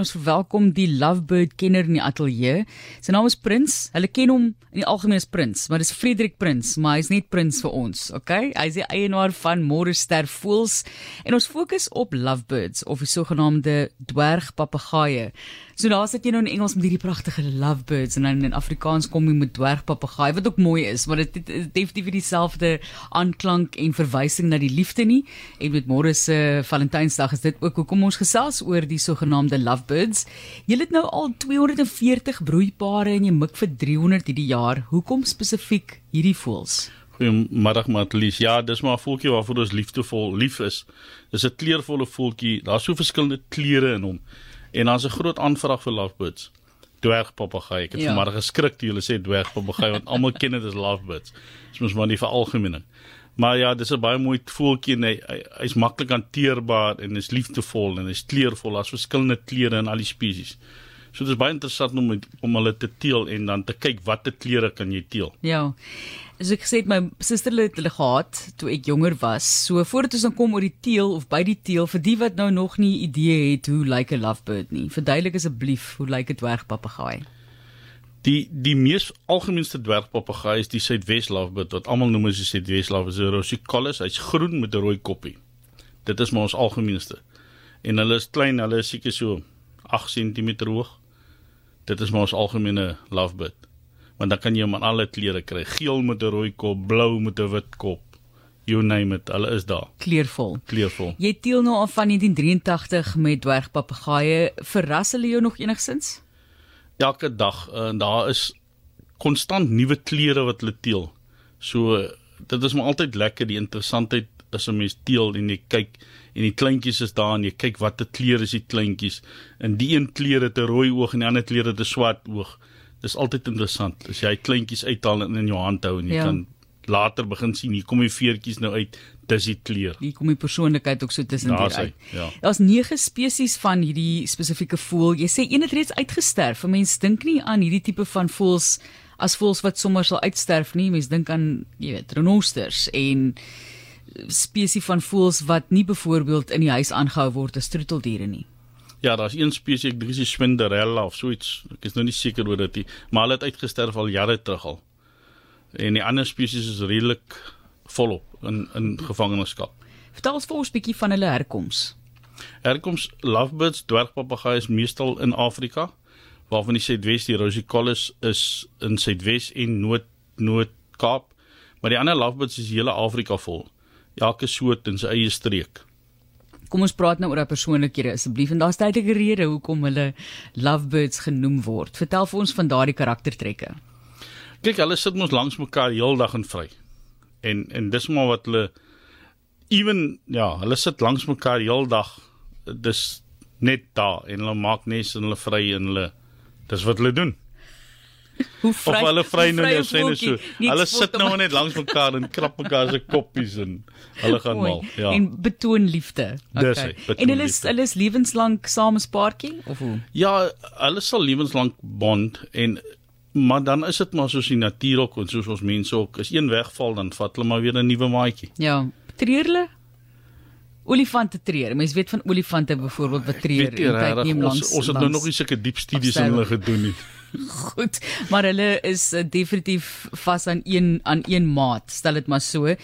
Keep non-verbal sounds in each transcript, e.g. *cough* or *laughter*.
Ons verwelkom die Lovebird kenner in die ateljee. Sy naam is Prins. Hulle ken hom in die algemeen as Prins, maar dis Frederik Prins, maar hy's net Prins vir ons, okay? Hy's die eienaar van Morester Voels en ons fokus op Lovebirds of die sogenaamde dwergpapegaaie. So daar sit jy nou in Engels met hierdie pragtige lovebirds en dan in Afrikaans kom jy met dwergpapegaai wat ook mooi is, maar dit het definitief dieselfde aanklank en verwysing na die liefde nie. En met môre se Valentynsdag is dit ook hoekom ons gesels oor die sogenaamde lovebirds. Jy het nou al 240 broeipare en jy mik vir 300 hierdie jaar. Hoekom spesifiek hierdie voëls? Goeiemiddag Matlies. Ja, dis maar 'n voeltjie waarvoor ons liefdevol lief is. Dis 'n kleurvolle voeltjie. Daar's so verskillende kleure in hom. En dan's 'n groot aanvraag vir lovebirds. Dwergpapegaai. Ek het ja. vanmôre geskrik toe hulle sê dwergpapegaai want almal ken dit as lovebirds. Dis mos maar nie vir algemeening. Maar ja, dis 'n baie mooi voeltjie en hy hy's hy maklik hanteerbaar en is liefdevol en hy's kleurvol. Daar's verskillende kleure in al die spesies. So dit is baie interessant om om hulle te teel en dan te kyk watter kleure kan jy teel. Ja. As ek gesê het my suster het hulle gehad toe ek jonger was. So voordat ons dan kom oor die teel of by die teel vir die wat nou nog nie idee het hoe lyk 'n lovebird nie. Verduidelik asseblief hoe lyk 'n dwergpapegaai? Die die mees algemeenste dwergpapegaai is die Suidwes lovebird wat almal noem as die Suidwes lovebird, is Rosicollis. Hy's groen met 'n rooi koppie. Dit is maar ons algemeenste. En hulle is klein, hulle is seker so 8 cm hoog. Dit is maar ons algemene lovebird. Want dan kan jy hom in alle kleure kry. Geel met 'n rooi kop, blou met 'n wit kop. You name it, hulle is daar. Kleurvol. Kleurvol. Jy teel nou al van 1983 met dwergpapegaaie. Verras hulle jou nog enigsins? Elke dag en daar is konstant nuwe kleure wat hulle teel. So dit is maar altyd lekker die interessantheid as 'n mens teel en jy kyk en die kleintjies is daar en jy kyk watter kleure is die kleintjies en die een kleur het 'n rooi oog en die ander kleur het 'n swart oog. Dis altyd interessant as jy kleintjies uithaal en in jou hand hou en jy ja. kan later begin sien hier kom die veertjies nou uit dis die kleur. Hier kom die persoonlikheid ook so tussen daar uit. Ja. Daar's 9 spesies van hierdie spesifieke voël. Jy sê een het reeds uitgesterf. Mense dink nie aan hierdie tipe van voëls as voëls wat sommer sal uitsterf nie. Mense dink aan, jy weet, renosters en spesies van voëls wat nie byvoorbeeld in die huis aangehou word as troeteldiere nie. Ja, daar's een spesies, ek dink dis Swinderella of so iets. Ek is nou nie seker oor dit nie, maar hulle het uitgesterf al jare terug al. En die ander spesies is redelik volop in in gevangenskap. Vertel ons vir ons 'n bietjie van hulle herkoms. Herkoms lovebirds, dwergpapegaai is meestal in Afrika, waarvan die Suidwes die Rosicollis is in Suidwes en Noord Noord-Kaap, maar die ander lovebirds is hele Afrika vol elke soort in sy eie streek. Kom ons praat nou oor 'n persoonlikhede asseblief en daar's tydelike rede hoekom hulle lovebirds genoem word. Vertel vir ons van daardie karaktertrekke. Kyk, hulle sit mos langs mekaar heeldag en vry. En en dis maar wat hulle ewen ja, hulle sit langs mekaar heeldag. Dis net daar en hulle maak nes en hulle vry en hulle dis wat hulle doen. Hoe vry, of hulle vry nou sê net so. Hulle sit nou net langs mekaar en krap mekaar se koppies en hulle gaan mal. Ja. En betoon liefde. Okay. Dis, en hulle is hulle is lewenslank saam as paartjie of hoe? Ja, hulle sal lewenslank bond en maar dan is dit maar soos die natuur ook en soos ons mense ook. As een wegval dan vat hulle maar weer 'n nuwe maatjie. Ja. Treur hulle? Olifante treur. Mense weet van olifante byvoorbeeld wat treur en tyd neem langs. Ons, ons het nou nog nie sulke diep studies in hulle gedoen nie. *laughs* Goed, maar hulle is uh, definitief vas aan een aan een maat, stel dit maar so.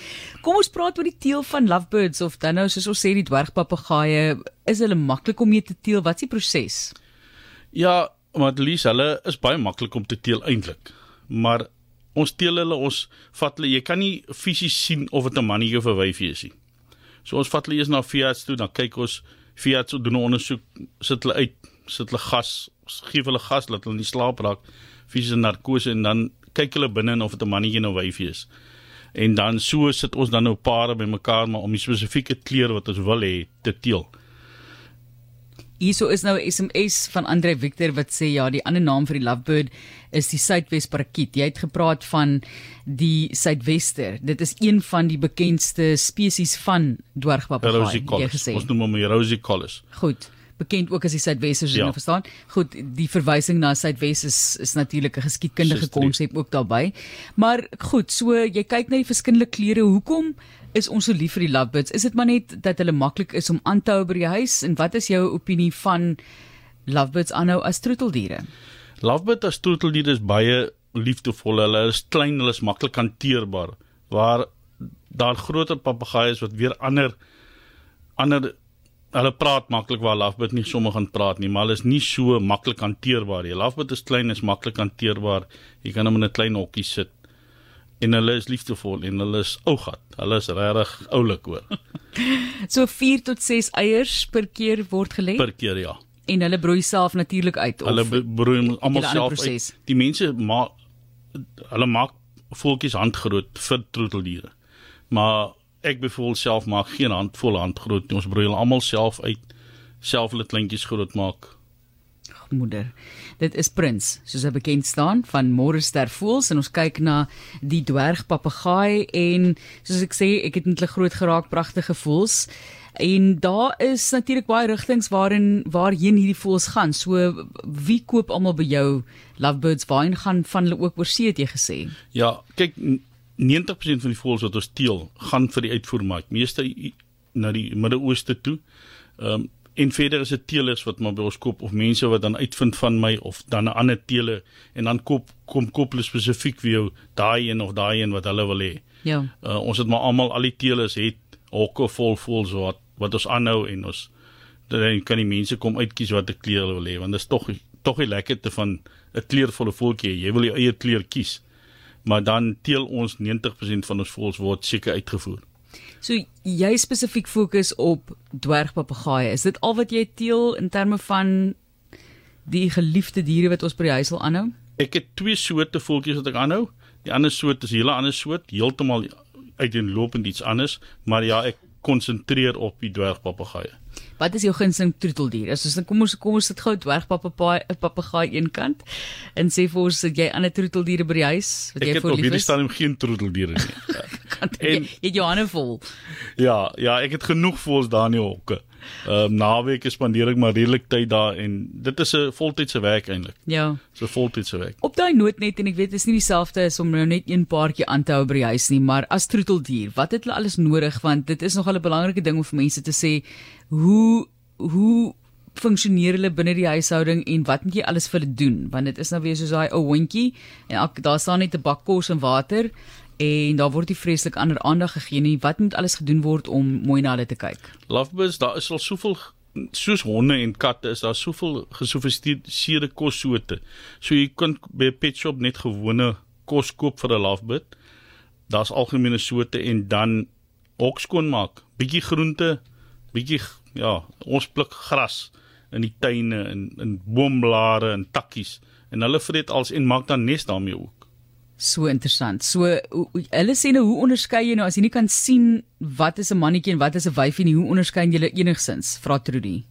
Kom ons praat oor die teel van lovebirds of dan nou soos ons sê die dwergpapegaaie, is hulle maklik om mee te teel? Wat is die proses? Ja, maar Lies, hulle is baie maklik om te teel eintlik. Maar ons teel hulle, ons vat hulle, jy kan nie fisies sien of dit 'n mannetjie of 'n wyfie is nie. So ons vat hulle eers na Fiat toe, dan kyk ons Fiat doen 'n ondersoek, sit hulle uit, sit hulle gas gee hulle gas laat hulle nie slaap raak fisiese narkose en dan kyk hulle binne of dit 'n mannetjie of wyfie is. En dan so sit ons dan nou pare bymekaar maar om die spesifieke kleur wat ons wil hê te teel. Hierso is nou SMS van Andre Victor wat sê ja, die ander naam vir die lovebird is die Suidwes parakiet. Jy het gepraat van die Suidwester. Dit is een van die bekendste spesies van dwergpapegaai. Ons noem hom die Rosie Collis. Goed bekend ook as die Suidwesers, ja. jy verstaan. Goed, die verwysing na Suidwes is is natuurlik 'n geskiedkundige konsep ook daarbey. Maar goed, so jy kyk na die verskillende kleure, hoekom is ons so lief vir die lovebirds? Is dit maar net dat hulle maklik is om aan te hou by die huis en wat is jou opinie van lovebirds aanhou as troeteldiere? Lovebird as troeteldiere is baie liefdevol. Hulle is klein, hulle is maklik hanteerbaar. Waar daar groter papegaaie is wat weer ander ander hulle praat maklik waar lovebird nie sommer gaan praat nie, maar hulle is nie so maklik hanteerbaar nie. Lovebird is klein, is maklik hanteerbaar. Jy kan hom in 'n klein hokkie sit. En hulle is liefdevol en hulle is ou gat. Hulle is regtig oulik hoor. *laughs* So 4 tot 6 eiers per keer word gelê Per keer ja. en hulle broei self natuurlik uit Hulle of be- broei almal self proses? uit. Die mense maak hulle maak voeltjies handgroot vir troeteldiere. Maar ek byvoorbeeld self maak geen handvol handgroot nie. Ons broei hulle almal self uit, self hulle kleintjies groot maak. moeder. Dit is Prins, soos hy bekend staan van Morester Voels en ons kyk na die dwergpapegaai en soos ek sê, ek het met hulle groot geraak, pragtige voels. En daar is natuurlik baie rigtings waarin waarheen hierdie voels gaan. So wie koop almal by jou lovebirds? Waarheen gaan van hulle ook oor see het jy gesê? Ja, kyk 90% van die voëls wat ons teel, gaan vir die uitvoermark, meeste na die Midde-Ooste toe. Ehm um, en verder is dit teelers wat maar by ons koop of mense wat dan uitvind van my of dan 'n ander teele en dan koop kom koop hulle spesifiek vir jou daai een of daai een wat hulle wil hê. Ja. Uh, ons het maar almal al die teelers het hokke vol voëls wat wat ons aanhou en ons dan kan die mense kom uitkies watter kleur hulle wil hê want dit is tog tog die lekkerte van 'n kleurvolle voeltjie. Jy wil jou eie kleur kies. Maar dan teel ons 90% van ons voëls word seker uitgevoer. So jy spesifiek fokus op dwergpapegaaie. Is dit al wat jy teel in terme van die geliefde diere wat ons by die huis wil aanhou? Ek het twee soorte voeltjies wat ek aanhou. Die ander soort is 'n hele ander soort, heeltemal uiteenlopend iets anders, maar ja, ek konsentreer op die dwergpapegaaie. Wat is jou gunsteling troeteldier? As ons kom ons kom ons sit gou dwergpapegaai 'n papegaai eenkant en sê vir ons dat jy ander troeteldiere by die huis wat Ek jy het vir op lief hierdie is. stadium geen troeteldiere nie. *laughs* en en- jy het jou hande vol. Ja, ja, ek het genoeg voels daar in die hokke. Ehm um, naweke spandeer ek maar redelik tyd daar en dit is 'n voltydse werk eintlik. Ja. So voltydse werk. Op daai noot net en ek weet dit is nie dieselfde as om nou net een paartjie aan te hou by die huis nie, maar as troeteldier, wat het hulle alles nodig want dit is nogal 'n belangrike ding om vir mense te sê hoe hoe funksioneer hulle binne die huishouding en wat moet jy alles vir hulle doen want dit is nou weer soos daai ou hondjie en elke daar staan net 'n bak kos en water en daar word nie vreeslik ander aandag gegee nie wat moet alles gedoen word om mooi na hulle te kyk Lovebirds, daar is al soveel soos honde en katte is daar soveel gesofistikeerde kossoorte. So jy kan by 'n pet shop net gewone kos koop vir 'n lovebird. Daar's algemene soorte en dan ook skoonmaak. Bietjie groente, bietjie ja, ons pluk gras in die tuine en in boomblare en takkies en hulle vreet als en maak dan nes daarmee ook. So interessant. So hulle sê nou hoe onderskei jy nou as jy nie kan sien wat is 'n mannetjie en wat is 'n wyfie nie, hoe onderskei jy enigsins? Vra Trudy.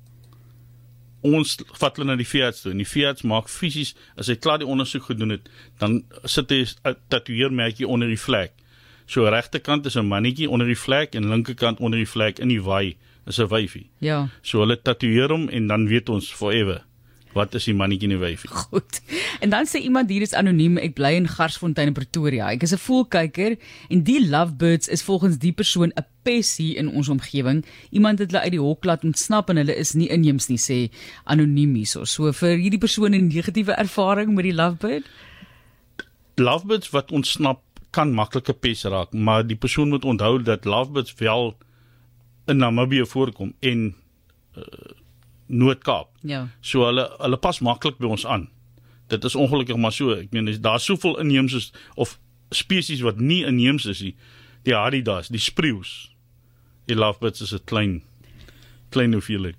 ons vat hulle na die veearts toe en die veearts maak fisies as hy klaar die ondersoek gedoen het dan sit hy 'n tatoeëermerkie onder die vlek. So regterkant is 'n mannetjie onder die vlek en linkerkant onder die vlek in die wy is 'n wyfie. Ja. So hulle tatoeëer hom en dan weet ons forever wat is die mannetjie en die wyfie. *laughs* Goed. En dan sê iemand hier is anoniem, ek bly in Garsfontein in Pretoria. Ek is 'n voelkyker en die lovebirds is volgens die persoon 'n pes hier in ons omgewing. Iemand het hulle uit die hok laat ontsnap en hulle is nie inheems nie, sê anoniem hierso. So vir hierdie persoon 'n negatiewe ervaring met die lovebird. Lovebirds wat ontsnap kan maklike pes raak, maar die persoon moet onthou dat lovebirds wel in Namibië voorkom en uh, Noord-Kaap. Ja. So hulle hulle pas maklik by ons aan. Dit is ongelukkig maar so. Ek meen daar's soveel inheemse of spesies wat nie inheems is nie. Die haridas, die spreeus. Die lovebirds is 'n klein klein hoeveelheid.